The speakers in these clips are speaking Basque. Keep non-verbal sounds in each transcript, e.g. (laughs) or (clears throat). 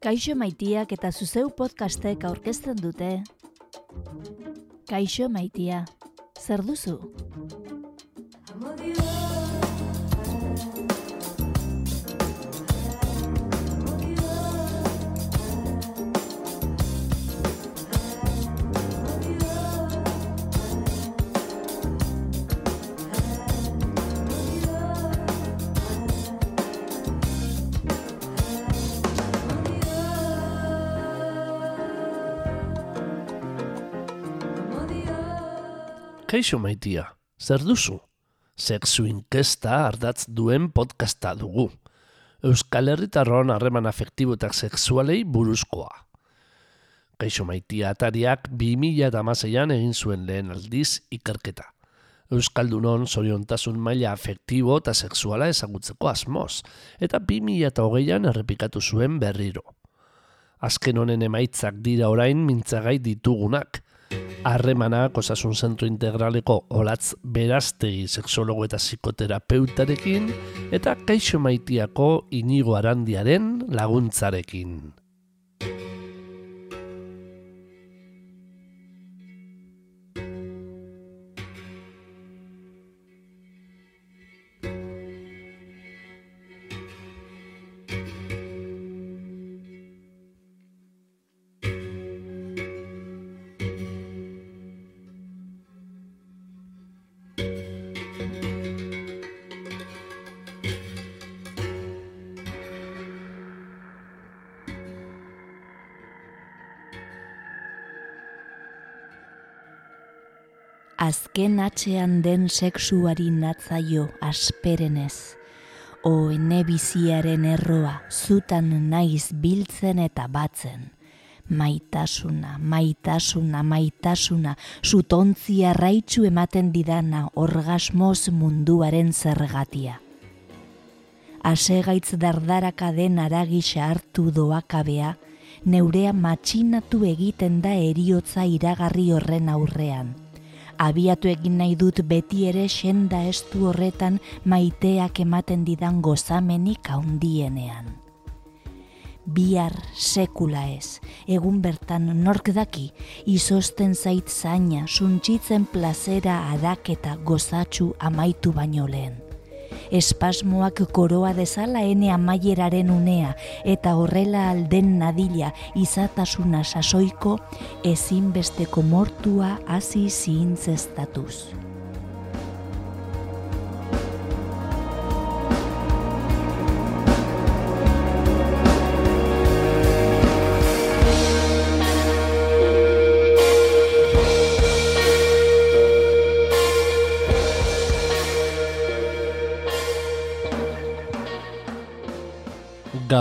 Kaixo maitiak eta zuzeu podcastek aurkezten dute. Kaixo maitia, zer duzu? Kaixo maitia, zer duzu? Sexu inkesta ardatz duen podcasta dugu. Euskal Herritarron harreman afektibo eta sexualei buruzkoa. Kaixo maitia atariak 2006an egin zuen lehen aldiz ikerketa. Euskaldunon zoriontasun maila afektibo eta sexuala ezagutzeko asmoz, eta 2008an errepikatu zuen berriro. Azken honen emaitzak dira orain mintzagai ditugunak, harremanak osasun zentro integraleko olatz beraztegi seksologo eta psikoterapeutarekin eta kaixo maitiako inigo arandiaren laguntzarekin. Azken atxean den sexuari natzaio asperenez. O enebiziaren erroa zutan naiz biltzen eta batzen. Maitasuna, maitasuna, maitasuna, zutontzia raitsu ematen didana orgasmoz munduaren zergatia. Asegaitz dardaraka den aragisa hartu doakabea, neurea matxinatu egiten da eriotza iragarri horren aurrean abiatu egin nahi dut beti ere senda estu horretan maiteak ematen didan gozamenik haundienean. Bihar sekula ez, egun bertan nork daki, izosten zait zaina, suntxitzen plazera adaketa gozatxu amaitu baino lehen espasmoak koroa dezala ene amaieraren unea eta horrela alden nadila izatasuna sasoiko ezinbesteko mortua hasi zintzestatuz.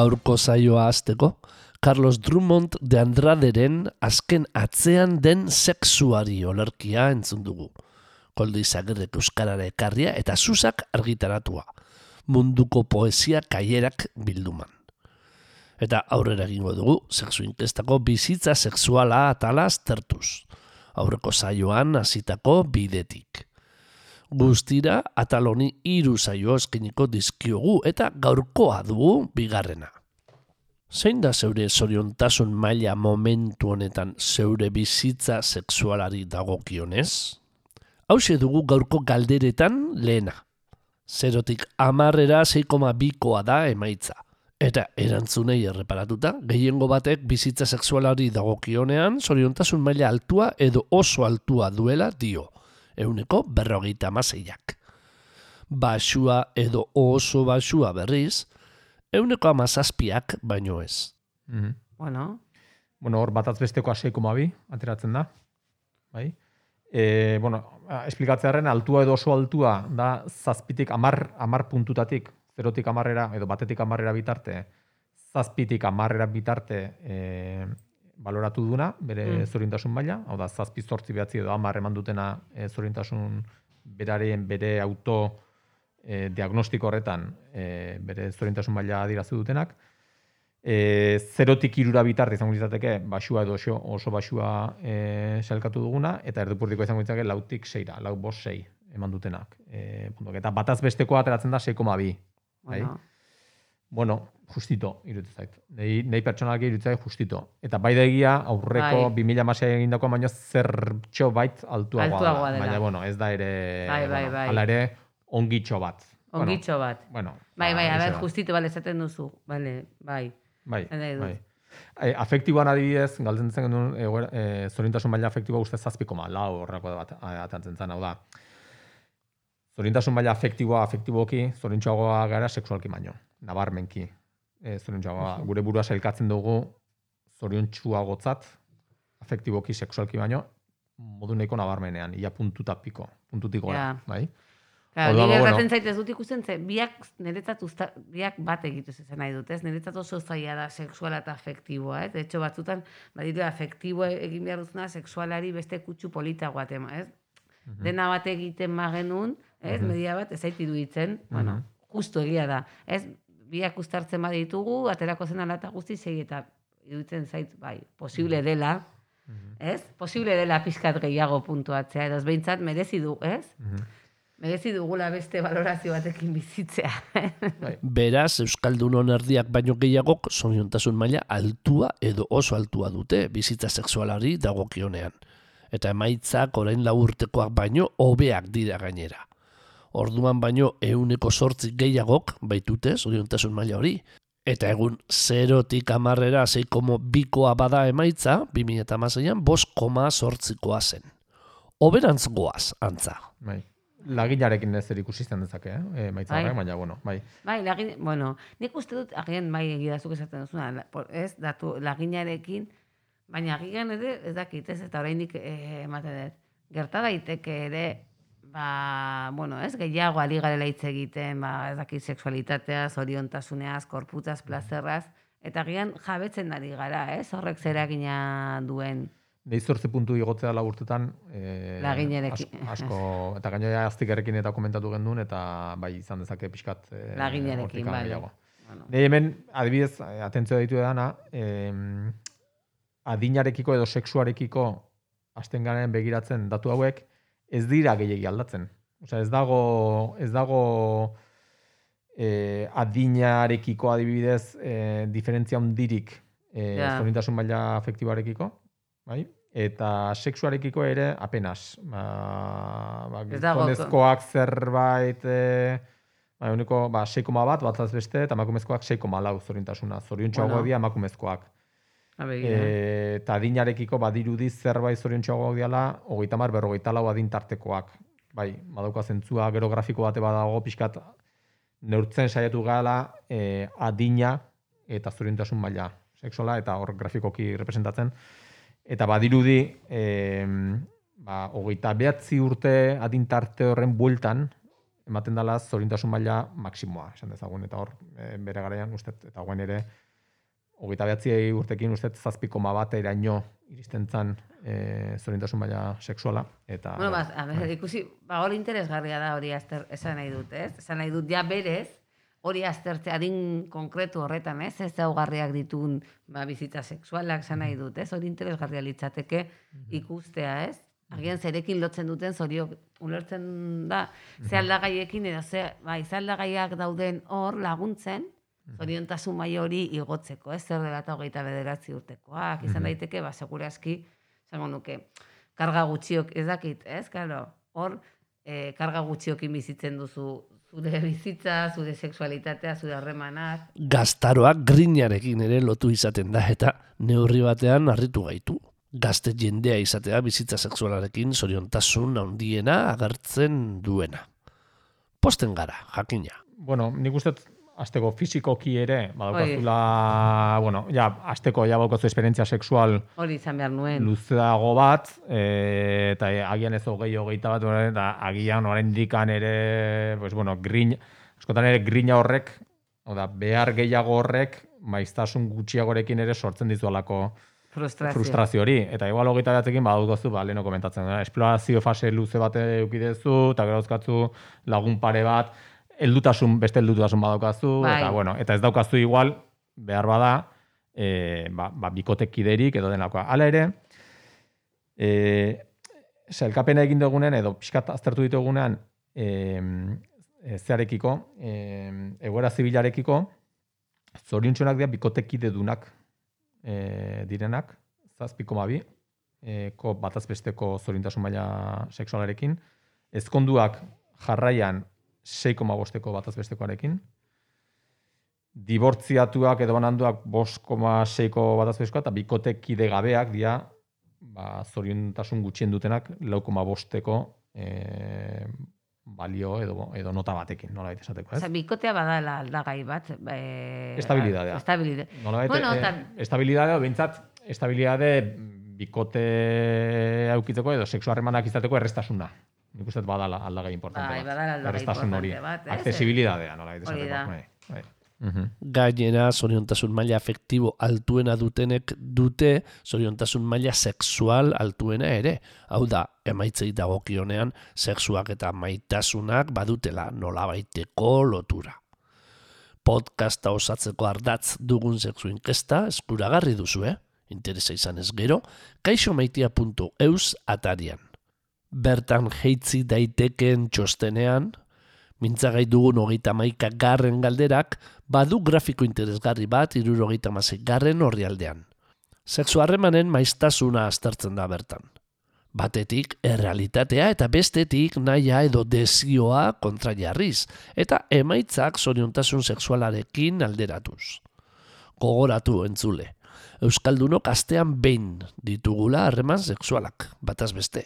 Gaurko zaioa azteko, Carlos Drummond de Andraderen azken atzean den sexuari olerkia entzun dugu. Koldi zagerrek euskarara ekarria eta susak argitaratua. Munduko poesia kaierak bilduman. Eta aurrera egingo dugu, sexu inkestako bizitza sexuala atala aztertuz. Aurreko zaioan hasitako bidetik. Guztira ataloni hiru saio eskeniko dizkiogu eta gaurkoa dugu bigarrena. Zein da zeure zoriontasun maila momentu honetan zeure bizitza sexualari dagokionez? Hau dugu gaurko galderetan lehena. Zerotik amarrera 6,2koa da emaitza. Eta erantzunei erreparatuta, gehiengo batek bizitza sexualari dagokionean zoriontasun maila altua edo oso altua duela dio euneko berrogeita amazeiak. Basua edo oso basua berriz, euneko amazazpiak baino ez. Mm -hmm. Bueno. Bueno, hor bataz besteko aseiko mabi, ateratzen da. Bai? E, bueno, esplikatzearen altua edo oso altua da zazpitik amar, amar puntutatik, zerotik amarrera, edo batetik amarrera bitarte, zazpitik amarrera bitarte e, baloratu duna, bere mm. zorintasun maila, hau da, zazpi zortzi behatzi edo amar eman dutena e, zorintasun beraren bere auto e, diagnostiko horretan e, bere zorintasun maila adirazu dutenak. E, zerotik irura bitarte izango izateke, basua edo oso, oso basua e, salkatu duguna, eta erdupurdiko izango izateke lautik seira, lau bos sei eman dutenak. E, eta bataz besteko ateratzen da 6,2. Bai? bueno, justito iruditzen zait. Nei, nei pertsonalki iruditzen zait justito. Eta bai da egia aurreko Bai. 2016 egindako baino zertxo bait altuagoa, Altuagoa da. Baina, bueno, ez da ere, Bai, bai, bai. hala ere, ongitxo bat. Ongitxo bat. Bueno, Bai, ba, bai, a ber, justito, bale, esaten duzu. Bale, bai. Bai, bai. E, afektiboan adibidez, galtzen zen genuen, egoera- e, zorintasun maila afektiboa uste zazpiko ma, lau horreko bat atantzen zen, hau da. Zorintasun maila afektiboa, afektiboki, zorintxoagoa gara sexualki baino, nabarmenki. E, zorintxoagoa, gure burua sailkatzen dugu zoriontsuagotzat, afektiboki, sexualki baino, modu nahiko nabarmenean, ia puntuta piko, puntutik gora, Ja. bai? Claro, ni ba, gertatzen bueno. zait ez dut ikusten ze biak niretzat usta, biak bat egitu zezen nahi dut, ez? Niretzat oso zaila da sexuala eta afektiboa, ez? De hecho, batzutan baditu afektibo egin behar duzuna sexualari beste kutsu politagoa tema, ez? Mhm. Dena bat egiten magenun, ez? Media bat ez zait iruditzen, bueno, Mhm. justu egia da, ez? Biak ustartzen baditugu, aterako zen alata guzti zei eta iruditzen zait, bai, posible dela, Mhm. ez? Posible dela pizkat gehiago puntuatzea, edo ez behintzat merezi du, ez? Merezi dugula beste valorazio batekin bizitzea. Bai. Beraz, Euskaldunon erdiak baino gehiagok zoriontasun maila altua edo oso altua dute bizitza sexualari dagokionean. Eta emaitzak orain lau urtekoak baino hobeak dira gainera. Orduan baino euneko sortzi gehiagok baitute zoriontasun maila hori. Eta egun zerotik amarrera 6,2koa bada emaitza, 2006an, bost koma sortzikoa zen. Oberantz goaz, antza. Bai. Laginarekin ez ikusi izan dezake, eh? E, maitza Bai. baina, bueno, bai. bai, lagin, bueno, nik uste dut, agian bai egidazuk esaten duzuna, ez, datu, laginarekin, baina agian ere, ez dakit, ez, eta oraindik eh, ematen dut. Gerta daiteke ere, ba, bueno, ez, gehiago ali garela hitz egiten, ba, ez dakit, sexualitateaz, oriontasuneaz, korputaz, plazerraz, eta agian jabetzen ari gara, ez, horrek zeragina duen. Nei zortzi puntu igotzea lau urtetan, e, Laginarekin. asko, asko, eta gainera aztikarekin eta komentatu gendun, eta bai izan dezake pixkat e, Laginarekin, hortik bai. Bueno, Nei hemen, adibidez, eh, atentzio ditu edana, em, adinarekiko edo sexuarekiko hasten garen begiratzen datu hauek, ez dira gehiegi aldatzen. Osea, ez dago, ez dago eh, adinarekiko adibidez eh, diferentzia hundirik eh, Ja. maila afektiboarekiko, bai? Eta sexuarekiko ere apenas. Ba, ba, gizonezkoak zerbait eh, Ba, uniko, ba, 6, bat, batzaz beste, eta emakumezkoak 6,4 zorintasuna. Zoriontxoagoak Bueno. dira emakumezkoak. a begira. E, eta adinarekiko badirudi zerbait zoriontxoagoak diala, hogeita mar, berrogeita lau adin tartekoak. Bai, badauka zentzua, gero grafiko bate badago, pixkat, neurtzen saiatu gala e, adina eta zoriontasun maila sexuala, eta hor grafikoki representatzen. Eta badirudi, e, ba, hogeita behatzi urte adin tarte horren bueltan, ematen dela zorintasun maila maksimoa, esan dezagun, eta hor, e, bere garaian, uste, eta guen ere, hogeita behatzi urtekin uste zazpiko bat eraino iristen zan e, zorintasun maila sexuala. Eta, Bueno, ba, ikusi, ba, hori interesgarria da hori azter, esan nahi dut, ez? Esan nahi dut, ja berez, hori aztertzea adin konkretu horretan, ez? Ez daugarriak ditun ba, bizitza sexualak, esan nahi dut, ez? Hori interesgarria litzateke ikustea, ez? Agian zerekin lotzen duten zorio ulertzen da, ze aldagaiekin edo ze, bai, ze dauden hor laguntzen, zoriontasun maila hori igotzeko, ez? Zer dela eta hogeita bederatzi urtekoak, izan daiteke, ba, segurazki, esango nuke, karga gutxiok, ez dakit, ez? Claro, hor, e, karga gutxiokin bizitzen duzu zure bizitza, zure sexualitatea, zure harremanak. gaztaroak grinarekin ere lotu izaten da eta neurri batean harritu gaitu. Gazte jendea izatea bizitza sexualarekin zoriontasun handiena agertzen duena. Posten gara, jakina. Bueno, nik uste azteko fizikoki ere, badaukazula, bueno, ja, azteko ja baukazu esperientzia sexual Hori izan behar nuen. luzeago bat, e, eta agian ez hogei hogeita bat, eta agian orain dikan ere, pues, bueno, grin, askotan ere grina horrek, oda, behar gehiago horrek, maiztasun gutxiagorekin ere sortzen dizualako Frustrazio. frustrazio hori. Eta igual hogeita batzekin badaukazu, ba, leheno komentatzen da, esplorazio fase luze bat eukidezu, eta gero lagun pare bat, heldutasun, beste heldutasun badaukazu, Bai. eta bueno, eta ez daukazu igual, behar bada, e, ba, ba, bikotekiderik edo denakoa. Hala ere, e, sailkapena egin dugunean, edo pixkat aztertu ditugunean, e, e, zearekiko, e, egoera zibilarekiko, zoriontsunak dira bikotekide dunak e, direnak, zazpiko mabi, e, ko batazbesteko zorintasun maila seksualarekin, ezkonduak jarraian 6,5ko batazbestekoarekin, dibortziatuak edo bananduak 5,6ko batazbestekoa, eta bikotekide gabeak dira ba, zoriontasun gutxien dutenak 4,5ko e, balio edo, edo nota batekin, nola baita esateko, ez? Osa, bikotea badala aldagai bat. E, Estabilidadea. Estabilidade. Nola baita, Bueno, eh, tan- estabilidadea, bintzat, estabilidade bikote aukitzeko edo sexu harremanak izateko errestasuna. Nik uste badala aldagai importante Bai, bat. badala aldagai importante bat, ez? Accesibilidadea, nola Hori da. Bai, bai. Mhm. Gainera, zoriontasun maila afektibo altuena dutenek dute zoriontasun maila sexual altuena ere. Hau da, emaitzei dagokionean, sexuak eta maitasunak badutela nolabaiteko lotura. Podcasta osatzeko ardatz dugun sexu inkesta eskuragarri duzu, eh? Interesa izan ez gero, kaixomaitia.eus atarian. Bertan jeitzi daitekeen txostenean, mintzagai dugun hogeita maika garren galderak, badu grafiko interesgarri bat irurogeita masik garren horrialdean. Sexu harremanen maiztasuna aztertzen da bertan. Batetik errealitatea eta bestetik naia edo desioa kontra jarriz, eta emaitzak zoriontasun sexualarekin alderatuz. Gogoratu entzule. Euskaldunok astean behin ditugula harreman sexualak, bataz beste.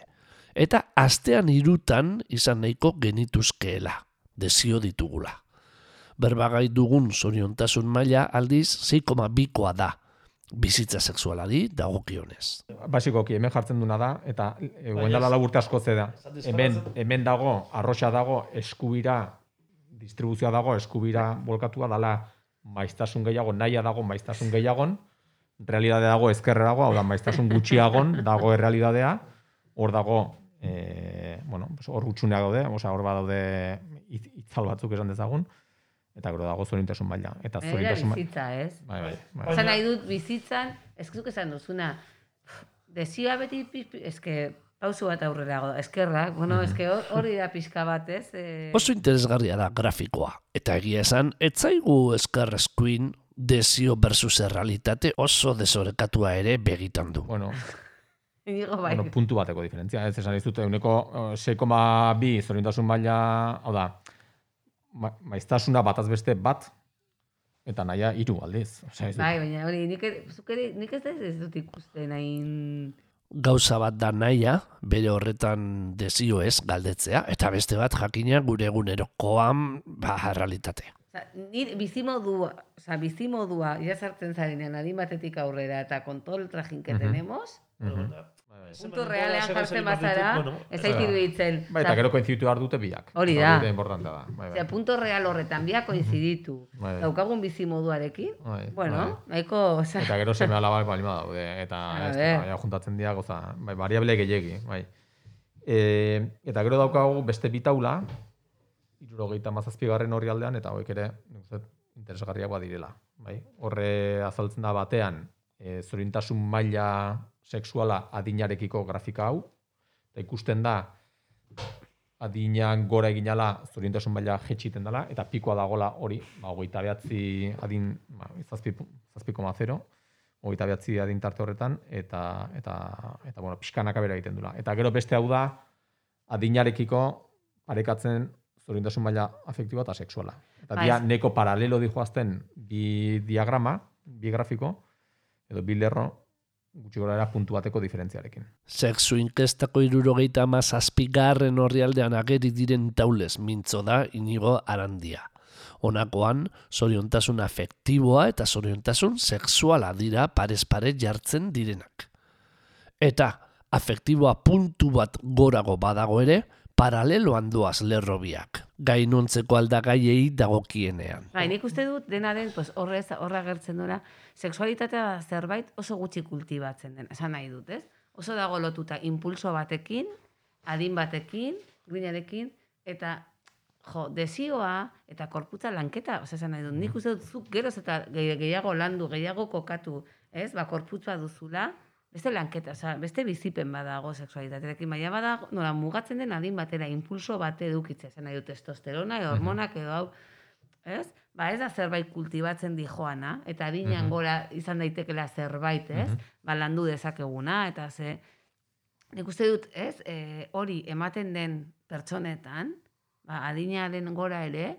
Eta astean irutan izan nahiko genituzkeela, desio ditugula. Berbagai dugun zoriontasun maila aldiz 6,2koa da, bizitza sexualari dagokionez. Basikoki, hemen jartzen duna da, eta guendala lau urte asko da. Hemen, hemen dago, arroxa dago, eskubira, distribuzioa dago, eskubira bolkatua dala maiztasun gehiago, naia dago maiztasun gehiagon, realidade dago ezkerre dago, hau da, maiztasun gutxiagon dago errealidadea, hor dago, e, bueno, pues hor gutxuneak daude, osea, hor badaude itzal batzuk esan dezagun, eta gero dago zorintasun maila. Eta zorintasun maila. bizitza, ez? Bai, bai, bai. Esan nahi dut bizitzan, ez zuk esan duzuna, desioa beti, eske, pausu bat aurrera go, eskerrak, bueno, eske hor- hori da pixka bat, ez? E, Oso interesgarria da grafikoa, eta egia esan, etzaigu eskerrezkuin desio versus errealitate oso desorekatua ere begitan du. Bueno, Inigo bai. bueno, puntu bateko diferentzia, ez esan dizut, euneko eh, 6,2 zorintasun maila, hau da, ma, maiztasuna bataz beste bat, eta naia hiru aldiz. Osea, ez Bai, baina hori, nik, ere- zuk ere, nik ez, ez dut ikusten hain... Gauza bat da naia, bere horretan desio ez galdetzea, eta beste bat jakina gure egunerokoan ba, realitate. Osa, nire bizimodua, oza, bizimodua, jazartzen zarenean adin batetik aurrera eta con todo el trajín que tenemos, Mhm. Puntu realean jartzen bazara, ez zait iruditzen. Bai, eta gero koinziditu behar dute biak. Hori da. importantea da. Bai, bai. Punto real horretan biak koinziditu. Bai. Daukagun bizimoduarekin, Bai, bueno, nahiko, oza, Eta gero seme alabak balima daude, eta (laughs) ez, bai, juntatzen dira, goza, bai, variable gehiegi, bai. E, eta gero daukagu beste bitaula, irurogeita mazazpigarren horri aldean, eta hauek ere, interesgarriak badirela. Bai? Horre azaltzen da batean, e, zorintasun maila sexuala adinarekiko grafika hau, eta ikusten da, adinan gora eginala zorintasun maila jetxiten dela, eta pikoa dagola hori, ba, hogeita behatzi adin, ba, zazpi, zazpi koma zero, hogeita behatzi adin tarte horretan, eta, eta, eta bueno, pixkanaka bera egiten dula. Eta gero beste hau da, adinarekiko parekatzen zorintasun maila afektiboa eta sexuala. Eta dia Bai. neko paralelo dijoazten bi diagrama, bi grafiko, edo bi lerro, gutxi gora era puntu bateko diferentziarekin. Sexu inkestako irurogeita mazazpigarren horrialdean ageri diren taulez mintzo da inigo arandia. Honakoan, zoriontasun afektiboa eta zoriontasun sexuala dira parez pare jartzen direnak. Eta, afektiboa puntu bat gorago badago ere, paraleloan doaz lerrobiak, gainontzeko aldagaiei dagokienean. Bai, nik uste dut dena den, pues, horrez, horra gertzen dura, sexualitatea zerbait oso gutxi kultibatzen den, esan nahi dut, ez? Oso dago lotuta impulso batekin, adin batekin, grinarekin, eta jo, desioa eta korputza lanketa, osea, esan nahi dut, nik uste dut zuk geroz eta gehi- gehiago landu, gehiago kokatu, ez? Ba, korputza duzula, beste lanketa, osea, beste bizipen badago sexualitatearekin, baina badago, nola mugatzen den adin batera, impulso bate edukitze, esan nahi dut, testosterona, edo hormonak edo hau, ez? Ba, ez da zerbait kultibatzen di joana, eta adinean Mhm. gora izan daitekela zerbait, ez? Mhm. Ba, landu dezakeguna, eta ze... Nik uste dut, ez? E, hori ematen den pertsonetan, ba, adinaren gora ere,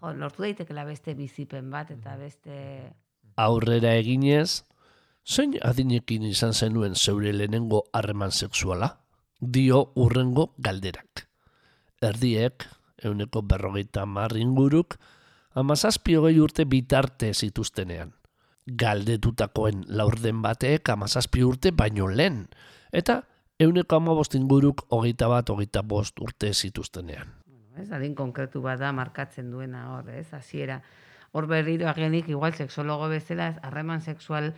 jo, lortu daitekela beste bizipen bat, eta beste... Aurrera eginez, zein adinekin izan zenuen zeure lehenengo harreman sexuala? Dio urrengo galderak. Erdiek, euneko berrogeita marringuruk, amazazpi hogei urte bitarte zituztenean. Galdetutakoen laurden batek amazazpi urte baino lehen, eta euneko amabost inguruk hogeita bat, hogeita bost urte zituztenean. Bueno, ez, adin konkretu bat da markatzen duena hor, ez, hasiera. Hor berriro agenik, igual sexologo bezala, ez, harreman sexual,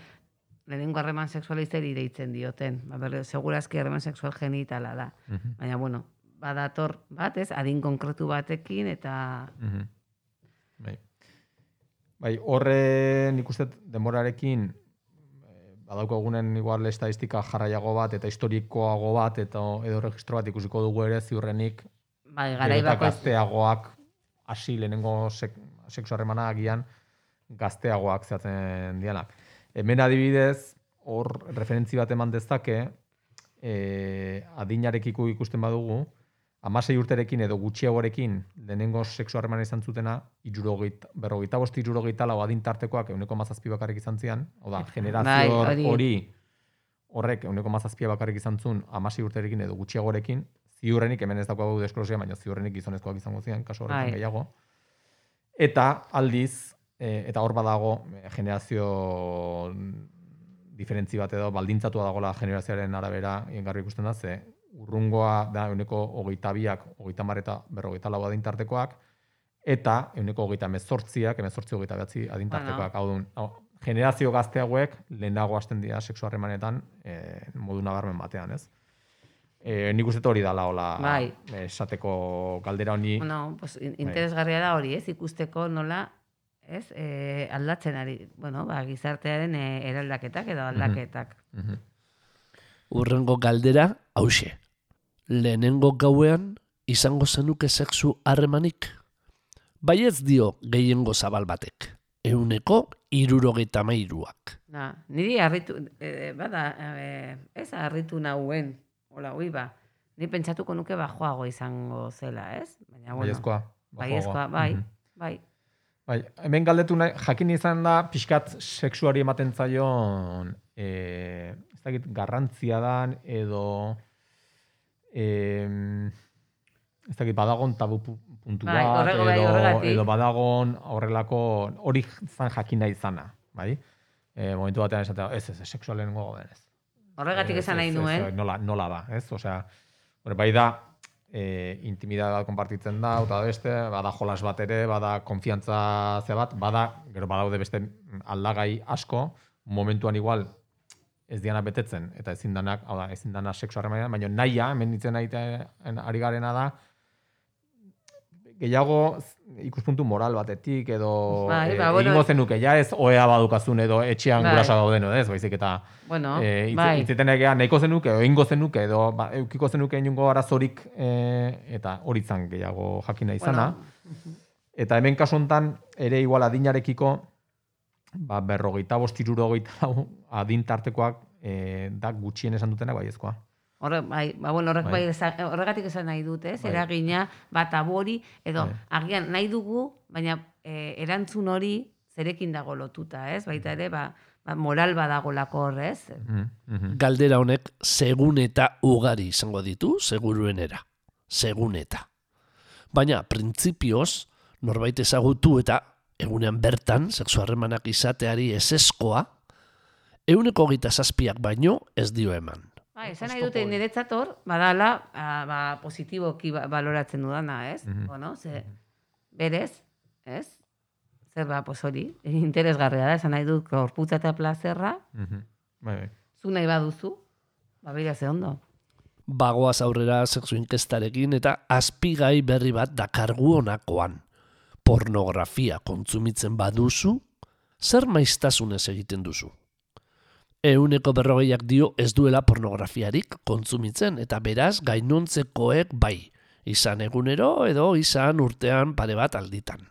lehenengo harreman sexualizeri deitzen dioten. Ba, berriro, segurazki harreman sexual genitala da. Mhm. Baina, bueno, badator bat, ez, adin konkretu batekin, eta... Mhm. Bai. Bai, horre nik uste dut denborarekin eh, badaukagunen igual estadistika jarraiago bat eta historikoago bat eta edo registro bat ikusiko dugu ere ziurrenik Bai, gero garai eta bako... gazteagoak hasi lehenengo sek, sexu harremana agian gazteagoak zehatzen dianak. Hemen adibidez, hor referentzi bat eman dezake, eh, adinarekiko ikusten badugu, amasei urterekin edo gutxiagorekin lehenengo sexu harremana izan zutena, irurogeita, berrogeita bost irurogeita lau adintartekoak euneko mazazpi bakarrik izan zian, hau da, generazio Bai, hori. horrek euneko mazazpia bakarrik izan zuen amasei urterekin edo gutxiagorekin, ziurrenik, hemen ez daukagu desklosia, baina ziurrenik gizonezkoak izango zian, kaso horretan Bai. gehiago. Eta aldiz, e, eta hor badago e, generazio diferentzi bat edo baldintzatua dagola generazioaren arabera ingarri ikusten da, ze urrungoa da euneko hogeita biak, hogeita mar eta berrogeita lau adintartekoak, eta euneko hogeita mezortziak, emezortzi hogeita behatzi adintartekoak. Hau dun, hau, generazio gazte hauek lehenago hasten dira sexu harremanetan e, modu nabarmen batean, ez? E, nik uste hori dala hola Bai. esateko galdera honi. Bueno, pues, Bai. in- interesgarria da hori, ez, ikusteko nola, ez, e, aldatzen ari, bueno, ba, gizartearen e, eraldaketak edo aldaketak. Mhm. Urrengo galdera, hause. Lehenengo gauean, izango zenuke sexu harremanik? Baietz dio gehiengo zabal batek. Euneko irurogeita mairuak. Na, niri harritu, e, bada, e, ez harritu nauen, hola, ui ba, ni pentsatuko nuke bajoago izango zela, ez? Baina, bueno, Baiezkoa. baiezkoa, bai, Mhm. bai. Bai, hemen galdetu nahi, jakin izan da, pixkat sexuari ematen zaion, e, ez dakit, garrantzia dan, edo, e, ez dakit, badagon tabu pu- puntu Bai, bat, horrego bai, edo, horregatik. edo badagon horrelako, hori zan jakin nahi izana, bai? E, momentu batean esatea, ez, ez, sexualen gogo den, ez. Horregatik esan nahi nuen, ez, nola, nola da, ez? Osea, hori bai da, e, intimidade bat konpartitzen da, eta beste, bada jolas bat ere, bada konfiantza ze bat, bada, gero badaude beste aldagai asko, momentuan igual ez diana betetzen, eta ezin danak, hau da, ezin dana sexu harremanean, baina nahia, hemen ditzen ari garena da, gehiago ikuspuntu moral batetik edo Bai, eh, ba, bueno, egingo zenuke ja ez oea badukazun edo etxean Bai. gurasa dauden edo ez, baizik eta bueno, eh, hitz- bai, nahiko zenuke, edo ingo zenuke, edo ba, eukiko zenuke inungo arazorik eh, eta hori gehiago jakina izana. Bueno, Eta hemen kasu hontan ere igual adinarekiko ba, berrogeita bost irurogeita lau adin tartekoak eh, da gutxien esan dutenak baiezkoa. Horre, bai, ba, bueno, horrek Bai. bai. horregatik esan nahi dut, ez? Bai. Eragina, bat hori, edo Bai. agian nahi dugu, baina e, erantzun hori zerekin dago lotuta, ez? Baita ere, ba, ba moral badagolako horrez. Mhm, mhm. Galdera honek segun eta ugari izango ditu, seguruenera. Segun eta. Baina, printzipioz, norbait ezagutu eta egunean bertan, sexu harremanak izateari eseskoa, euneko gita zazpiak baino ez dio eman. Ba, esan nahi dute niretzat hor, badala, ah, ba, positiboki ba- baloratzen dudana, ez? Mhm. Bueno, ze, berez, ez? Zer ba, pues hori, (laughs) interesgarria da, esan nahi dut, gorputza eta plazerra, Mhm. Bai, bai. zu nahi baduzu, ba, begira ze ondo. Bagoaz aurrera sexu inkestarekin eta azpigai berri bat dakargu honakoan. Pornografia kontsumitzen baduzu, zer maiztasunez egiten duzu? Euneko berrogeiak dio ez duela pornografiarik kontsumitzen eta beraz gainontzekoek bai, izan egunero edo izan urtean pare bat alditan.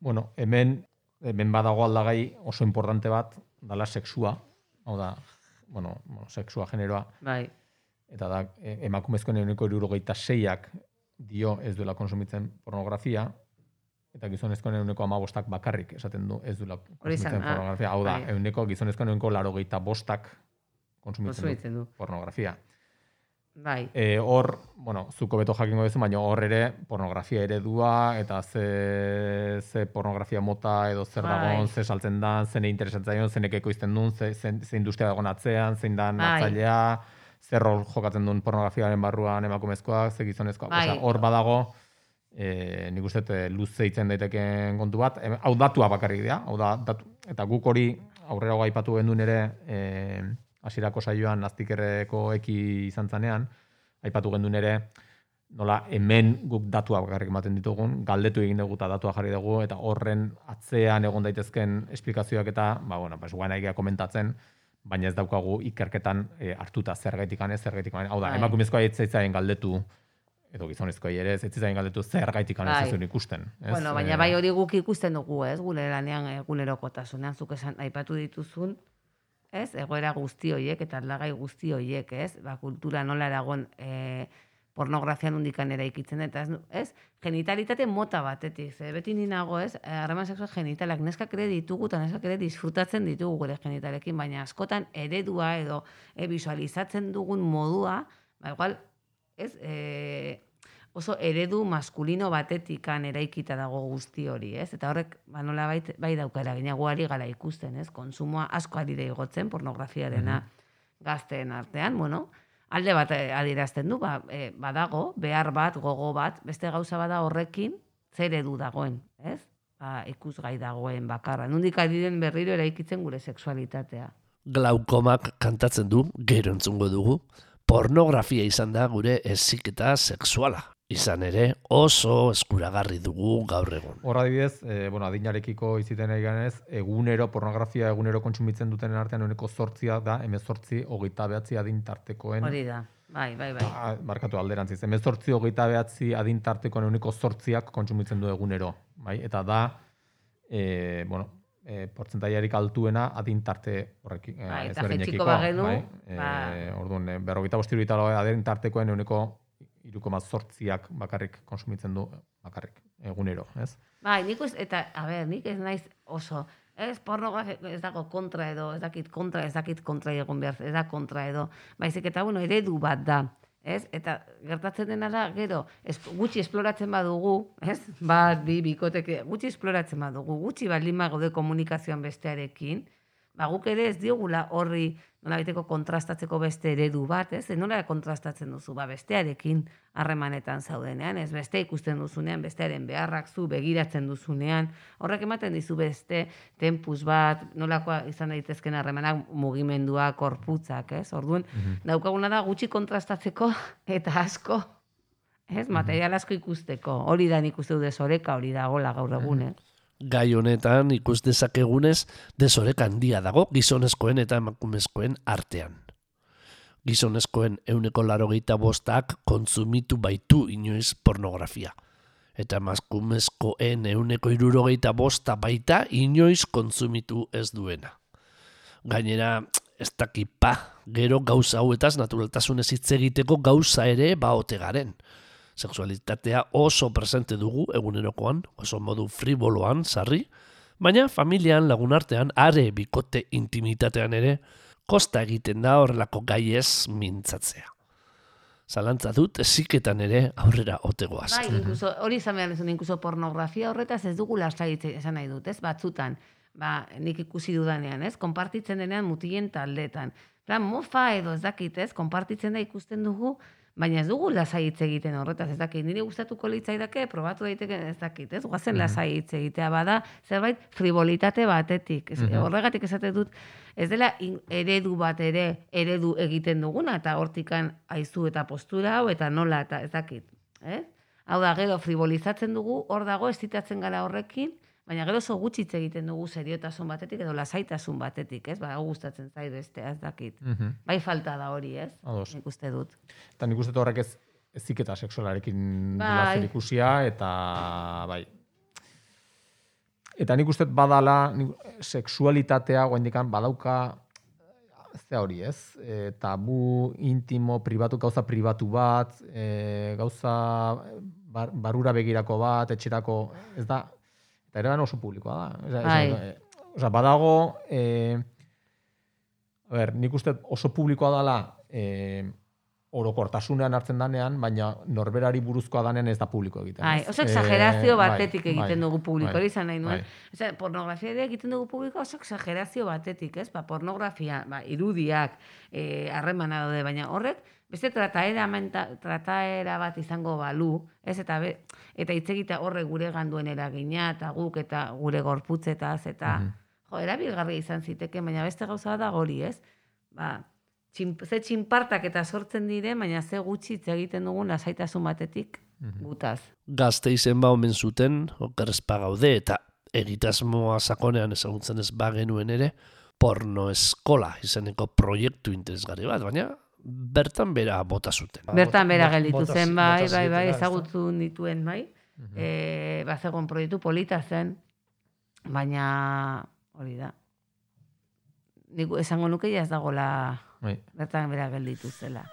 bueno, hemen, hemen badago aldagai oso importante bat, dala sexua, hau da, bueno, bueno sexua generoa, Bai, eta da, e, emakumezkoen eguneko irurogeita seiak dio ez duela konsumitzen pornografia, eta gizonezkoen eguneko amabostak bakarrik esaten du ez duela izan, konsumitzen ah, pornografia. Hau da, bai. eguneko gizonezkoen eguneko larogeita bostak konsumitzen du pornografia. Bai, E, hor, bueno, zuko beto jakingo duzu, baina hor ere pornografia eredua eta ze, ze pornografia mota edo zer Bai. dagoen, ze saltzen da, zene interesatzen zenek ekoizten duen, ze, ze, ze industria dagoen atzean, zein da Bai. atzailea, zer rol jokatzen duen pornografiaren barruan emakumezkoak, ze gizonezkoak, Bai. osea, hor badago, e, nik uste dut, e, luze itzen daiteken kontu bat, Em, hau datua bakarrik dira, hau da, datu, eta guk hori aurrera aipatu gendun ere, e, hasierako saioan naztikerreko eki izan zanean, aipatu gendun ere, nola hemen guk datua bakarrik ematen ditugun, galdetu egin dugu eta datua jarri dugu, eta horren atzean egon daitezken esplikazioak eta, ba, bueno, pues, guain aigia komentatzen, baina ez daukagu ikerketan e, hartuta zergaitik ez zergaitik hau da, Bai. emakumezkoa ez zaitzaien galdetu, edo gizonezkoa ere, ez zaitzaien galdetu zergaitik ez Bai. zuen ikusten. Ez? bueno, baina Eh, bai hori guk ikusten dugu, ez? Gure lanean egunerokotasunean zuk esan aipatu dituzun, ez? Egoera guzti hoiek eta aldagai guzti hoiek, ez? Ba, kultura nola eragon e, pornografian undikan eraikitzen eta ez, ez? Genitalitate mota batetik, ze beti ni nago, ez? Eh, Harreman sexual genitalak neskak ere ditugu eta neskak ere disfrutatzen ditugu gure genitalekin, baina askotan eredua edo e, visualizatzen dugun modua, ba igual, ez? E, oso eredu maskulino batetikan eraikita dago guzti hori, ez? Eta horrek, ba, nola bai, bai dauka eragina guari gara ikusten, ez? Konsumoa asko ari da igotzen pornografiarena gazteen artean, bueno, alde bat eh, adierazten du, ba, eh, badago, behar bat, gogo bat, beste gauza bada horrekin, zer edu dagoen, ez? Ba, ikusgai dagoen bakarra. Nundik ari den berriro eraikitzen gure sexualitatea. Glaukomak kantatzen du, gero entzungo dugu, pornografia izan da gure eziketa sexuala. Izan ere oso eskuragarri dugu gaur egun. Hor adibidez, e, bueno, adinarekiko iziten nahi ganez, egunero, pornografia egunero kontsumitzen dutenen artean uneko sortzia da, emezortzi, hogeita behatzi adin tartekoen, Hori da, bai, bai, bai. Ah, markatu alderantziz, emezortzi, hogeita behatzi adin tartekoen uneko sortziak kontsumitzen du egunero, bai? Eta da, e, bueno, e, portzentaiarik altuena adin tarte horrekin. e, Bai, eta jaitsiko bagenu, bai? ba- E, orduan, e, berrogeita bosti adin tartekoen uneko irukoma sortziak bakarrik konsumitzen du, bakarrik, egunero, ez? Bai, nik ez, eta, a ber, nik ez naiz oso, ez pornografia, ez dago kontra edo, ez dakit kontra, ez dakit kontra egon behar, ez da kontra edo, baizik eta, bueno, eredu bat da, ez? Eta gertatzen dena da, gero, es, gutxi esploratzen badugu, ez? Bat, bi, bikoteke, gutxi esploratzen badugu, gutxi baldin gaude komunikazioan bestearekin, ba, guk ere ez diogula horri nola biteko kontrastatzeko beste eredu bat, ez? Nola kontrastatzen duzu, ba, bestearekin harremanetan zaudenean, ez beste ikusten duzunean, bestearen beharrak zu begiratzen duzunean, horrek ematen dizu beste tempus bat, nolakoa izan daitezken harremanak mugimendua, korputzak, ez? Orduan, daukaguna da gutxi kontrastatzeko (laughs) eta asko, ez? Material asko ikusteko. Hori da nik uste du desoreka, hori da gola gaur egun, eh? Gai honetan ikus dezakegunez desorek handia dago gizonezkoen eta emakumezkoen artean. Gizonezkoen euneko larogeita bostak kontsumitu baitu inoiz pornografia. Eta emakumezkoen euneko irurogeita bosta baita inoiz kontsumitu ez duena. Gainera, ez daki pa, gero gauza hauetaz naturaltasunez hitz egiteko gauza ere baote garen. Sexualitatea oso presente dugu egunerokoan, oso modu friboloan, sarri, baina familian lagunartean are bikote intimitatean ere kosta egiten da horrelako gaiez mintzatzea. Zalantza dut eziketan ere aurrera otegoaz. Bai, incluso, hori izan behar duzun, incluso pornografia horretaz ez dugu lasai esan nahi dut, ez? Batzutan, ba, nik ikusi dudanean, ez? Konpartitzen denean mutilen taldetan. Plan, mofa edo ez dakit, ez? Konpartitzen da ikusten dugu, baina ez dugu lasai hitz egiten horretaz, ez dakit. Nire gustatuko litzaidake, probatu daiteke ez dakit, ez? Guazen lasai hitz egitea bada, zerbait frivolitate batetik. Ez, Horregatik esate dut, ez dela in- eredu bat ere eredu egiten duguna, eta hortikan aizu eta postura hau, eta nola, eta ez dakit. Ez? Hau da, gero frivolizatzen dugu, hor dago, estitatzen gara horrekin, baina gero oso gutxi hitz egiten dugu seriotasun batetik edo lasaitasun batetik, ez? Ba, gustatzen zait beste, ez dakit. Mhm. Bai falta da hori, ez? Ados. Nik uste dut. Eta nik uste horrek ez eziketa sexualarekin Bai. ikusia, eta bai. eta nik uste badala, nik, sexualitatea guaindikan badauka ze hori, ez? E, tabu, intimo, pribatu, gauza pribatu bat, e, gauza bar, barura begirako bat, etxerako, ez da, eta ere oso publikoa da. Osa, Bai. e, osa, badago, e, a ber, nik uste oso publikoa dela, e, orokortasunean hartzen danean, baina norberari buruzkoa danean ez da publiko egiten. Bai, ez? oso E, exagerazio bai, batetik egiten bai, dugu publiko, bai, hori izan nahi nuen. bai. Osea, pornografia ere egiten dugu publiko oso exagerazio batetik, ez? Ba, pornografia, ba, irudiak, eh, harremana daude, baina horrek, beste trataera, menta, trataera bat izango balu, ez? Eta, be, eta hitz egitea horrek gure ganduen eragina, eta guk, eta gure gorputzetaz, eta, Mhm. jo, erabilgarria izan ziteke, baina beste gauza da hori, ez? Ba, txin, ze txinpartak eta sortzen dire, baina ze gutxi hitz egiten dugun lasaitasun batetik gutaz. Gazte izen ba omen zuten, okerrezpa gaude, eta egitasmoa sakonean ezagutzen ez bagenuen ere, porno eskola izeneko proiektu interesgarri bat, baina bertan bera bota zuten. Bertan bera gelditu zen, bai, bai, bai, ezagutu nituen, bai. Mhm. E, bazegon proiektu polita zen, baina hori da. Nik esango nuke ez dagola Bai. bertan bera gelditu zela.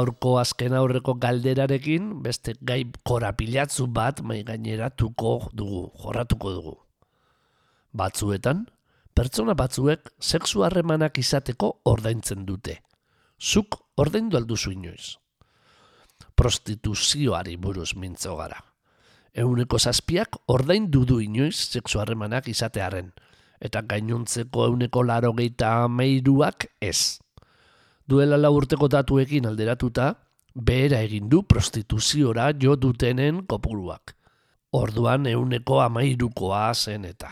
Gaurko azken aurreko galderarekin beste gai korapilatzu bat mai gaineratuko dugu, jorratuko dugu. Batzuetan, pertsona batzuek sexu harremanak izateko ordaintzen dute. Zuk ordaindu alduzu inoiz. Prostituzioari buruz mintzo gara. Euneko zazpiak ordaindu du inoiz sexu harremanak izatearen, eta gainontzeko euneko laro geita ameiruak ez. Duela lau urteko datuekin alderatuta, behera egin du prostituziora jo dutenen kopuruak. Orduan euneko amairukoa zen eta.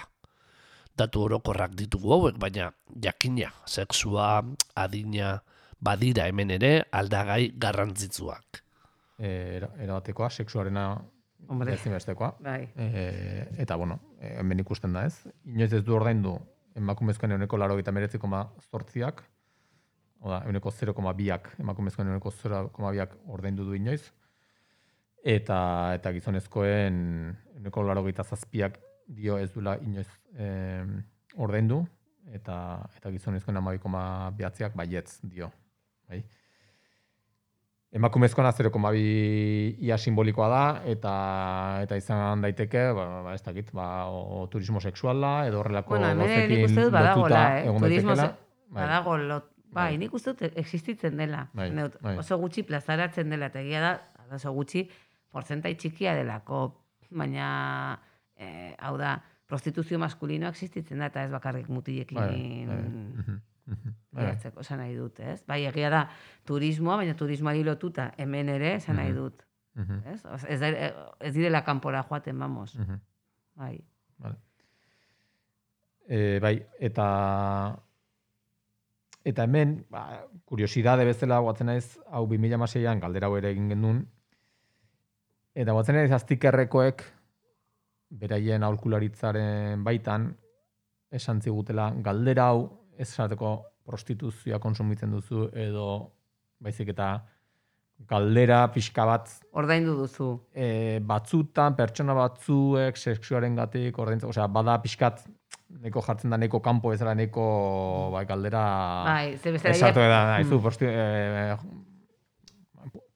Datu orokorrak ditugu hauek, baina jakina, sexua, adina, badira hemen ere aldagai garrantzitsuak. E, era- erabatekoa, sexuarena Hombre. ezinbestekoa. Bai. E, eta, bueno, e, hemen ikusten da ez. Inoiz ez du ordaindu emakumezkoen euneko laro gita meretzikoma zortziak, oda, euneko 0,2ak, emakumezkoen euneko 0,2ak ordaindu du inoiz, eta, eta gizonezkoen euneko laro zazpiak dio ez duela inoiz e, ordaindu, eta, eta gizonezkoen amabikoma behatziak baietz dio. Bai. Emakumezkoena 0,2 ia simbolikoa da eta eta izan daiteke, ba, ba ez dakit, ba o, turismo sexuala edo horrelako Bueno, uste dut badagola, lotuta eh? egon Turismo se- badago lot, bai, nik uste dut existitzen dela. Bai, Neut, bai. Oso gutxi plazaratzen dela, eta egia da, oso gutxi porzentai txikia delako, baina, eh, hau da, prostituzio maskulinoa existitzen da, eta ez bakarrik mutilekin Bai, bai, mhm, bai, esan nahi dut, ez? Bai, egia da, turismoa, baina turismoari lotuta hemen ere, esan nahi dut, ez? Ez, ez direla kanpora joaten, vamos. Bai. Vale. E, bai, eta eta hemen, ba, kuriosidade bezala guatzen naiz, hau 2016an galdera hau ere egin genuen, eta guatzen naiz aztikerrekoek beraien aholkularitzaren baitan esan zigutela galdera hau ez esateko prostituzioa konsumitzen duzu edo baizik eta galdera pixka bat Ordaindu duzu. e, batzutan, pertsona batzuek sexuaren gatik, ordaintzen, osea, bada pixkat, neko jartzen da neko kanpo ezala neko bai, galdera Bai, ze bestela da, haizu, prosti, e,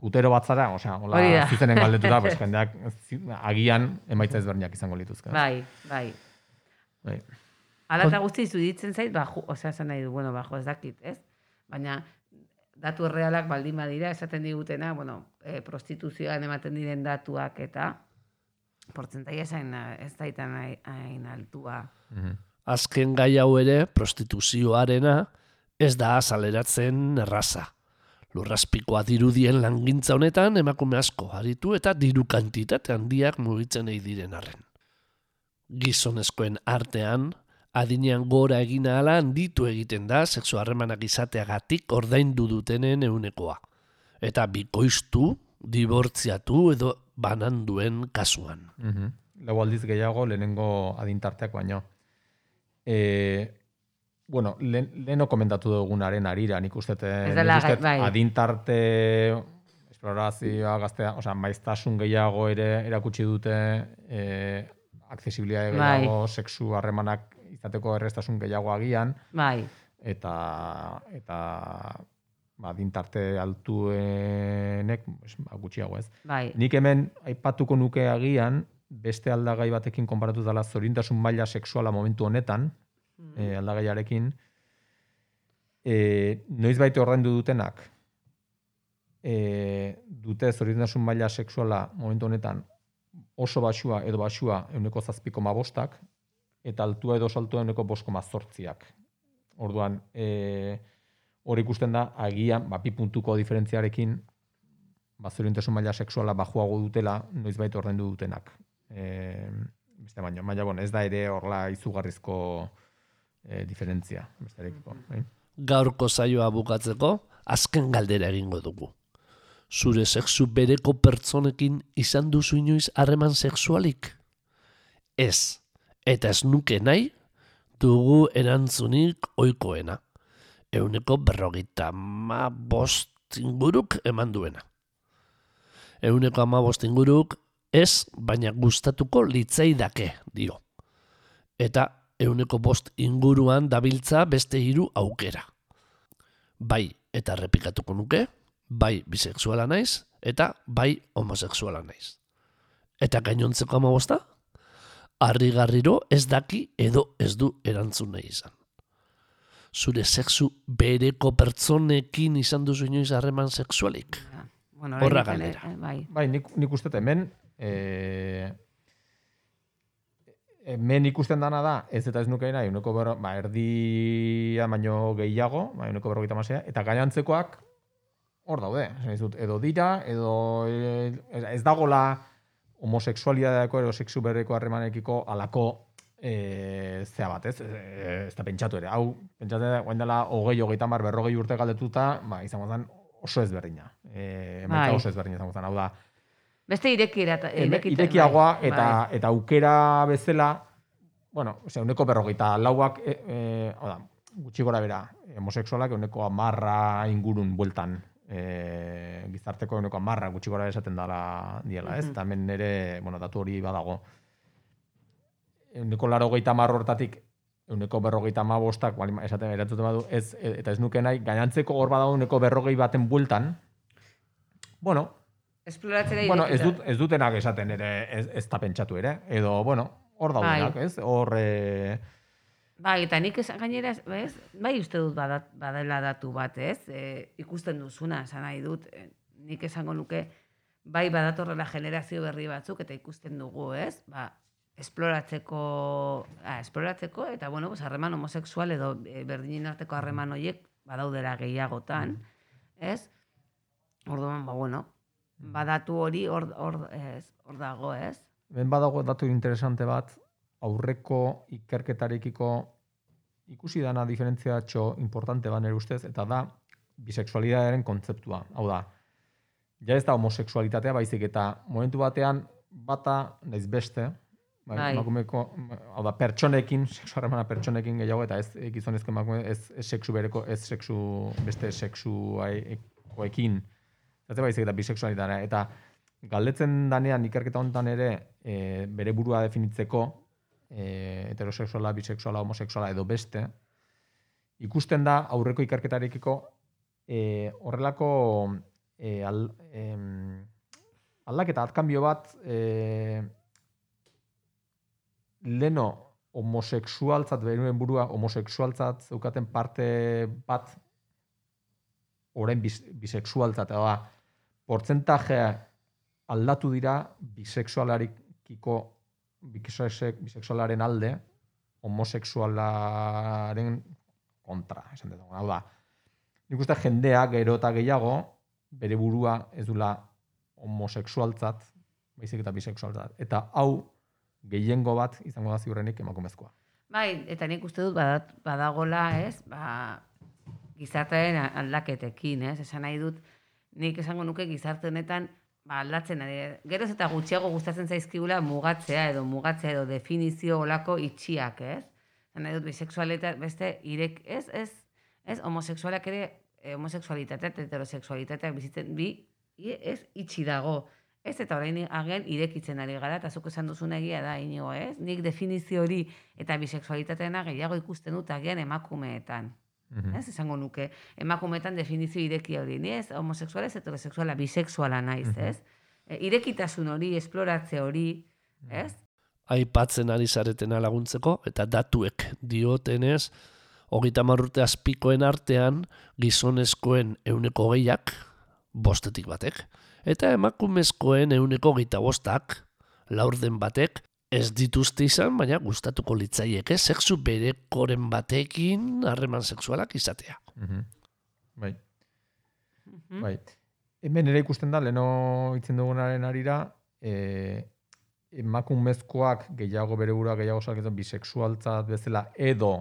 putero bat zara, osea, hola, Hori da. zuzenen galdetuta, pues, (laughs) jendeak agian emaitza ezberdinak izango lituzke. ez? Bai, bai. Bai. Hala eta guzti iruditzen zait, ba, osea, esan nahi du, bueno, bajo ez dakit, ez? Baina, datu errealak baldin badira, esaten digutena, bueno, e, prostituzioan ematen diren datuak eta portzentaia esain, ez daitan hain- altua. Mhm. Azken gai hau ere, prostituzioarena, ez da azaleratzen erraza. Lurraspikoa dirudien langintza honetan emakume asko aritu eta diru kantitate handiak mugitzen ei diren arren. Gizonezkoen artean, adinean gora egin ahala handitu egiten da sexu harremanak izateagatik ordaindu dutenen eunekoa. Eta bikoiztu, dibortziatu edo bananduen kasuan. Mhm. Lau aldiz gehiago lehenengo adintarteak baino. E, bueno, lehen, leheno komentatu dugunaren arira, nik uste, bai. adintarte esplorazioa gaztea, osea, maiztasun gehiago ere erakutsi dute, e, aksesibilitate Bai. gehiago, sexu harremanak izateko errestasun gehiago agian, Bai, eta eta ba, adintarte altuenek ba, gutxiago ez. bai. Nik hemen aipatuko nuke agian beste aldagai batekin konparatu dela zorintasun maila sexuala momentu honetan, e, aldagaiarekin, e, noiz baite ordaindu dutenak, e, dute zorintasun maila sexuala momentu honetan oso basua edo basua euneko zazpiko bostak, eta altua edo saltua euneko boskoma zortziak. Orduan, e, hor ikusten da, agian, ba, bi puntuko diferentziarekin, ba, maila sexuala bajuago dutela, noizbait ordaindu dutenak. E, beste baino, baina, bon, ez da ere horla izugarrizko e, diferentzia, bestearekiko. Bai? Gaurko zaioa bukatzeko, azken galdera egingo dugu. Zure sexu bereko pertsonekin izan duzu inoiz harreman sexualik? Ez, eta ez nuke nahi, dugu erantzunik oikoena. Euneko berrogeita ma bost inguruk eman duena. Euneko ama bost inguruk ez, baina gustatuko litzaidake, dio. Eta euneko bost inguruan dabiltza beste hiru aukera. Bai, eta repikatuko nuke, bai bisexuala naiz, eta bai homosexuala naiz. Eta gainontzeko amabosta? harrigarriro ez daki edo ez du erantzun nahi izan. Zure sexu bereko pertsonekin izan duzu inoiz harreman sexualik? Ja. Bueno, Horra galdera. eh, Bai. Bai, nik, nik uste dut hemen, e, hemen ikusten dana da, ez eta ez nuke nahi, uneko berro, ba, erdia baino gehiago, ba, uneko berrogeita masea, eta gainantzekoak hor daude. Dizut, edo dira, edo e, ez dagola homosexualidadeko edo sexu berreko harremanekiko alako e, zea bat, ez? E, ez da pentsatu ere. Hau, pentsatu ere, guain dela hogei, hogeita mar, berrogei urte galdetuta, ba, izango zen oso ezberdina. E, Bai. oso ezberdina izango zen. Hau da, Beste irekira, irekita, irekiagoa bai, eta bai. eta aukera bezala, bueno, ose, uneko berrogeita lauak, e, e, hau da, gutxi gora bera, homosexualak uneko amarra ingurun bueltan, e, gizarteko uneko amarra gutxi gora esaten dala diela, ez? Mhm. Eta hemen ere, bueno, datu hori badago. Uneko laro gehieta marro hortatik, uneko berrogeita ma bostak, bali, esaten erantzuten badu, ez, e, eta ez nuke nahi, gainantzeko hor badago uneko berrogei baten bueltan, bueno, Esploratzera Bueno, ez, dut, ez dutenak esaten ere, ez, ez da pentsatu ere. Edo, bueno, hor daudenak, Bai. ez? Hor, e, Bai, eta nik esan gainera, ez, bai uste dut badat, badela datu bat, ez? E, ikusten duzuna, esan nahi dut, e, nik esango nuke, bai badatorrela generazio berri batzuk, eta ikusten dugu, ez? Ba, esploratzeko, ah, esploratzeko, eta bueno, pues, harreman homosexual edo e, berdinen arteko harreman horiek badaudera gehiagotan, ez? Orduan, ba, bueno, badatu hori hor, hor, ez, hor dago, ez? ben badago datu interesante bat, aurreko ikerketarekiko ikusi dana diferentziatxo importante ba nire ustez, eta da bisexualitatearen kontzeptua. Hau da, ja ez da homosexualitatea baizik eta momentu batean bata naiz beste, bai, Bai. emakumeko, hau da, pertsonekin, (laughs) sexu harremana pertsonekin gehiago, eta ez gizonezko emakume, ez, ez sexu bereko, ez sexu, beste sexuaekin, ez baizik eta bisexualitatea. Eta galdetzen danean ikerketa honetan ere e, bere burua definitzeko e, heterosexuala, bisexuala, homosexuala edo beste, ikusten da aurreko ikerketarekiko e, horrelako e, al, em, aldaketa, atkanbio bat e, leno homosexualtzat, beruen burua homosexualtzat zeukaten parte bat orain bis, bisexualtzat, edo da, portzentajea aldatu dira bisexualarikiko bisexe- bisexualaren alde homosexualaren kontra, esan dut. Hau da, nik uste jendea gero eta gehiago bere burua ez dula homosexualtzat, baizik eta bisexualtzat. Eta hau gehiengo bat izango da ziurrenik emakumezkoa. Bai, eta nik uste dut badat, badagola, ez, ba, gizartearen aldaketekin, ez, esan nahi dut, nik esango nuke gizarte honetan, ba, aldatzen ari, geroz eta gutxiago gustatzen zaizkigula mugatzea edo mugatzea edo definizio olako itxiak, ez? Esan nahi dut, bisexualita, beste, irek, ez, ez, ez, homosexualak ere, eh, homosexualitatea eta heterosexualitateak bizitzen, bi, i- ez, itxi dago. Ez, eta orain agian irekitzen ari gara, eta zuk esan duzun egia da, inigo, ez? Nik definizio hori eta bisexualitateena gehiago ikusten dut agian emakumeetan. Mhm. Ez, esango nuke, emakumeetan definizio ireki hori, ni ez, homosexuala ez, heterosexuala, bisexuala naiz, ez? E, irekitasun hori, esploratze hori, ez? aipatzen ari zaretena laguntzeko, eta datuek diotenez, hogeita marrurte azpikoen artean, gizonezkoen euneko gehiak, bostetik batek, eta emakumezkoen euneko geita bostak, laurden batek, ez dituzte izan, baina gustatuko litzaieke sexu berekoren batekin harreman sexualak izatea. Mhm. Bai. Mhm. Bai. Hemen ere ikusten da, leno itzen dugunaren arira, e, emakumezkoak gehiago bere burua gehiago salketan bisexualtzat bezala edo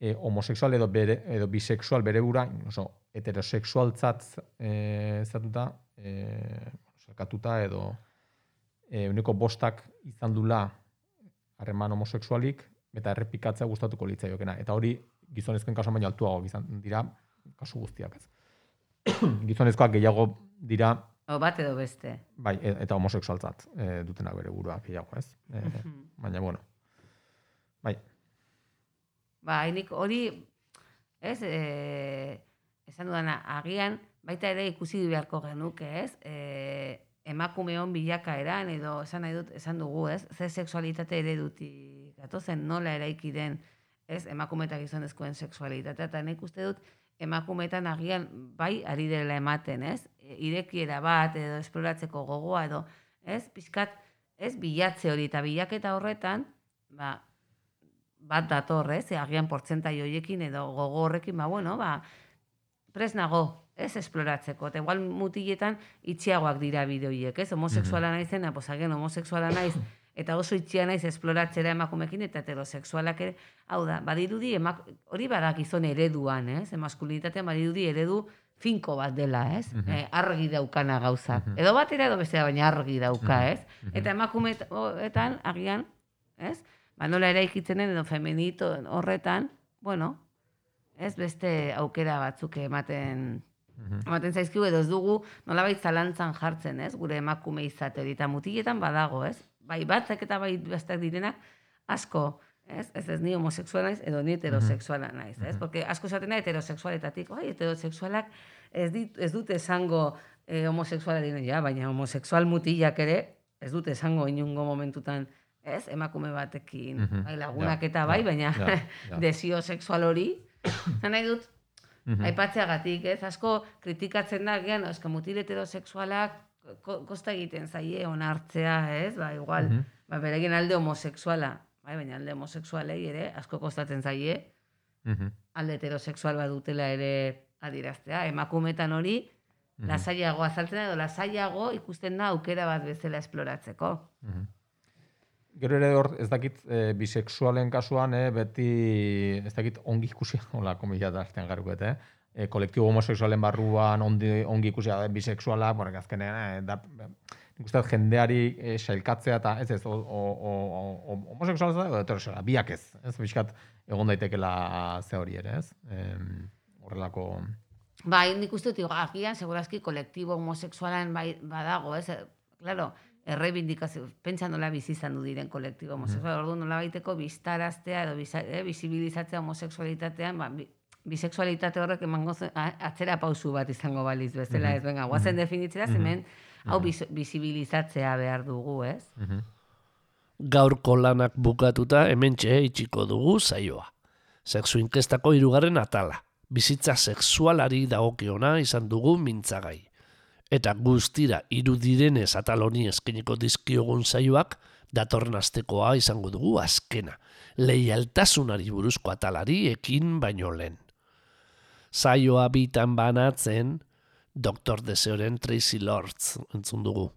e, homosexual edo bere, edo bisexual bere bura, oso, heterosexualtzat e, zatuta, e, salkatuta edo e, uneko bostak izan dula harreman homosexualik, eta errepikatzea gustatuko litzaiokena. Eta hori gizonezkoen kasuan baino altuago izan dira kasu guztiak ez. (clears throat) Gizonezkoak gehiago dira O bat edo beste. bai, e- eta homosexualtzat e, dutenak bere burua gehiago, ez? E, Mhm. baina, bueno. Bai, Ba, hori, ez, e, esan dudana, agian, baita ere ikusi beharko genuke, ez? E, emakumeon bilakaeran edo esan nahi dut, esan dugu, ez? Ze sexualitate eredutik gatozen nola eraiki den, ez? Emakume eta gizonezkoen sexualitatea eta nik uste dut emakumeetan agian bai ari dela ematen, ez? E, Irekiera bat edo esploratzeko gogoa edo, ez? Pizkat, ez bilatze hori eta bilaketa horretan, ba, bat dator, ez? E, agian portzentai horiekin edo gogo horrekin, ba, bueno, ba, pres nago, ez esploratzeko. Eta igual mutiletan itxiagoak dira bideoiek, ez? Homosexuala naizena, pues agian homosexuala naiz, eta oso itxia naiz esploratzera emakumekin eta heterosexualak ere, hau da, badirudi, emak, hori badak izon ereduan, ez? Emaskulinitatean badirudi eredu finko bat dela, ez? Eh, argi daukana gauzak. Edo batera edo bestea, baina argi dauka, ez? Eta emakumeetan, agian, ez? Ba, nola eraikitzen edo femenito horretan, bueno, ez beste aukera batzuk ematen ematen zaizkigu edo ez dugu nolabait zalantzan jartzen, ez? Gure emakume izate hori eta mutiletan badago, ez? Bai batzak eta bai besteak direnak asko, ez? Ez ez ni homosexuala naiz edo ni heterosexuala naiz, ez? Porque asko esaten da heterosexualetatik, oi, heterosexualak ez dit ez dute esango eh, homosexuala diren, ja, baina homosexual mutilak ere ez dute esango inungo momentutan ez, emakume batekin, Mhm, bai, lagunak ja, eta bai, ja, baina ja, (laughs) desio sexual hori, nahi dut, Mhm. aipatzeagatik, ez? Asko kritikatzen da, gian, eska mutil heterosexualak ko, kosta egiten zaie onartzea, ez? Ba, igual, Mhm. ba, beregin alde homosexuala, bai, baina alde homosexualei ere asko kostatzen zaie, Mhm. alde heterosexual badutela ere adiraztea. Emakumetan hori, lasaiago azaltzen edo lasaiago ikusten da aukera bat bezala esploratzeko. Mhm. Gero ere hor, ez dakit, e, bisexualen kasuan, e, beti, ez dakit, ongi ikusi, (laughs) hola, komila da artean garuket, eh? E, kolektibo homosexualen barruan ondi, ongi ikusi da bisexuala, bueno, azkenean, e, da, nik jendeari e, sailkatzea eta ez ez, o, o, o, o, homosexuala edo heterosexuala, biak ez, ez, bizkat, egon daitekela ze hori ere, ez? Em, horrelako... Bai, nik uste dut, agian, segurazki, kolektibo homosexualan bai, badago, ez? Claro, errebindikazio, pentsa nola bizi izan du diren kolektibo homosexual, orduan nola baiteko biztaraztea edo biza, eh, bizibilizatzea homosexualitatean, ba, bi, bisexualitate horrek emango atzera pausu bat izango baliz bezala, ez, venga, guazen definitzera, hemen hau biz, bizibilizatzea behar dugu, ez? Mhm. Gaurko lanak bukatuta hementxe itxiko dugu zaioa. Sexu inkestako hirugarren atala. Bizitza sexualari dagokiona izan dugu mintzagai. Eta guztira irudirenez atal honi eskeniko dizkiogun zaioak datorren astekoa izango dugu azkena. Leialtasunari buruzko atalari ekin baino lehen. Zaioa bitan banatzen Dr. Deseoren Tracy Lords entzun dugu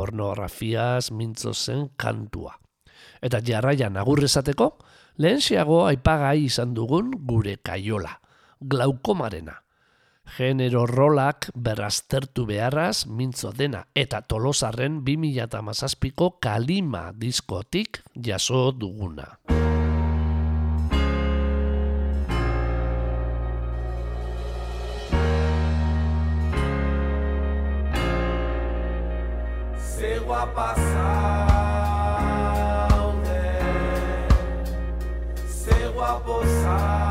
pornografiaz mintzo zen kantua. Eta jarraian agurrezateko, lehenxeago aipagai izan dugun gure kaiola, glaukomarena. Genero rolak berraztertu beharraz mintzo dena. Eta tolosarren 2008ko kalima diskotik jaso duguna. Ze guapa zaude Ze guapo zaude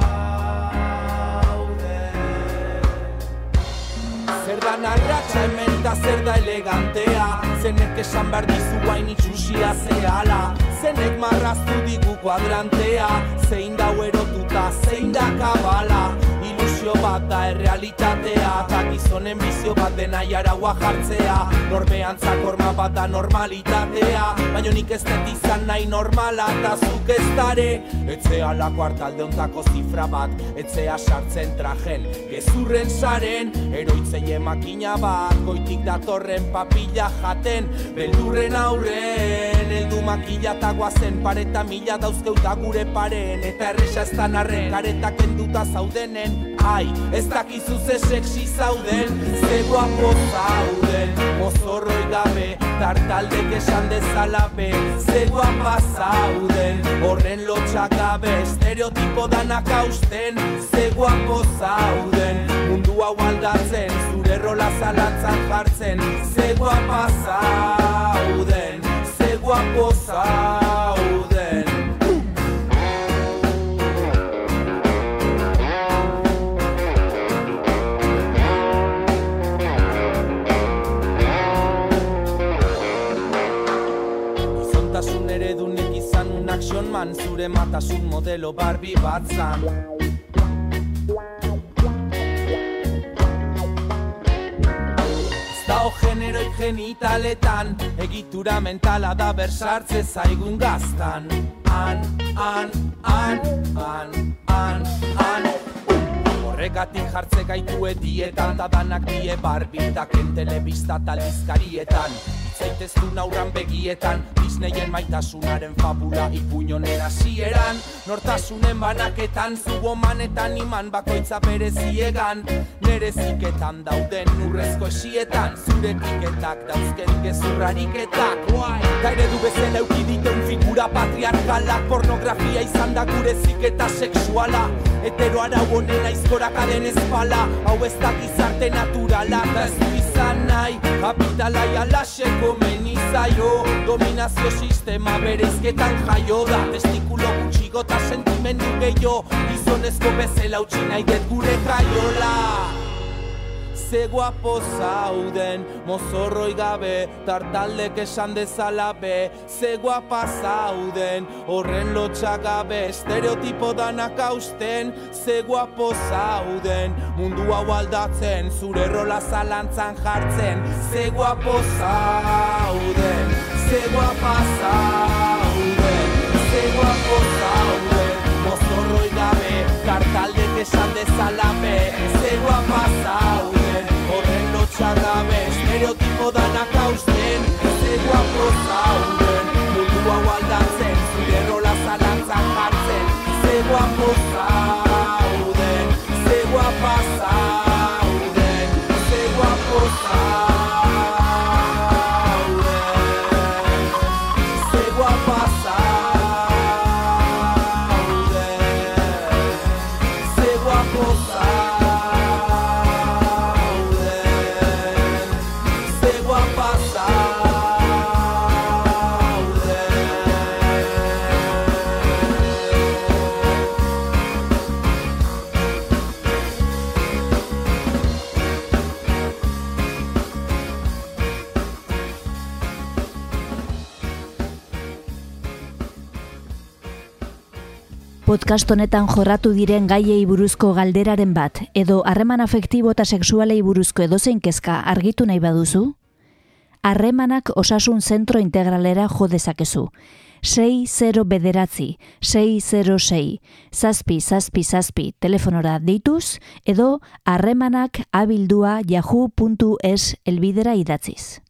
Zer da narratxa hemen da zer da elegantea. Zenek esan behar dizu hain itxusia zehala. Zenek marraztu digu kuadrantea. Zein da erotuta, zein da kabala Ilusio bat da errealitatea Eta gizonen bizio bat dena jaraua jartzea. Normean zakorma bat da normalitatea Baina nik ez dut izan nahi normala Eta zuk ez dare. Etzea lako hartalde ontako zifra bat Etzea sartzen trajen Gezurren saren. Eroitzeie makina bat Goitik datorren papilla jaten Beldurren aurren. Eldu makila eta guazen Pareta mila dauzkeuta gure paren. Eta erresa ez arren Kareta kenduta zaudenen Ai, ez dakizu ze sexy zauden Ze guapo zauden. Mozorroi gabe Tartaldek esan dezala be Ze guapa zauden. Horren lotxak gabe Estereotipo danak hausten Ze guapo zauden. Mundu hau aldatzen Zure rola zalantzan jartzen Ze guapa zauden Ze guapo zauden zure matasun modelo barbi batzan Dao generoik genitaletan Egitura mentala da bersartze zaigun gaztan. An, an, an, an, an, an Horregatik jartze gaitu edietan Da danak die barbildaken telebista talbizkarietan zaiteztu naurran begietan Disneyen maitasunaren fabula ipuñonera zieran Nortasunen banaketan zubo manetan iman bakoitza bere ziegan Nere ziketan dauden urrezko esietan Zure tiketak dauzken gezurrariketak Ta ere du bezala un figura patriarkala Pornografia izan da gure ziketa sexuala. Hetero arau honen aizkorakaden espala Hau ez da gizarte naturala Da ez du izan nahi. Kapitala jalaseko menizaio Dominazio sistema bereizketan jaio da. Testikulo gutxigo eta sentimendu gehiago. Gizonezko bezala utxi nahi gure kaiola ze guapo zauden Mozorroi gabe, tartaldek esan dezala be. Ze guapa zauden, horren lotxak gabe. Estereotipo danak hausten, ze guapo zauden. Mundu hau aldatzen, zure rola zalantzan jartzen. Ze guapo zauden, dezala be, ze guapa zauden txarrabe Estereotipo danak hausten Eze guapo Podcast honetan jorratu diren gaiei buruzko galderaren bat edo harreman afektibo eta sexualei buruzko edozein kezka argitu nahi baduzu? Harremanak osasun zentro integralera jo dezakezu. 6-0 bederatzi, 606, zazpi, zazpi, zazpi, telefonora deituz, edo harremanak abildua yahoo.es elbidera idatziz.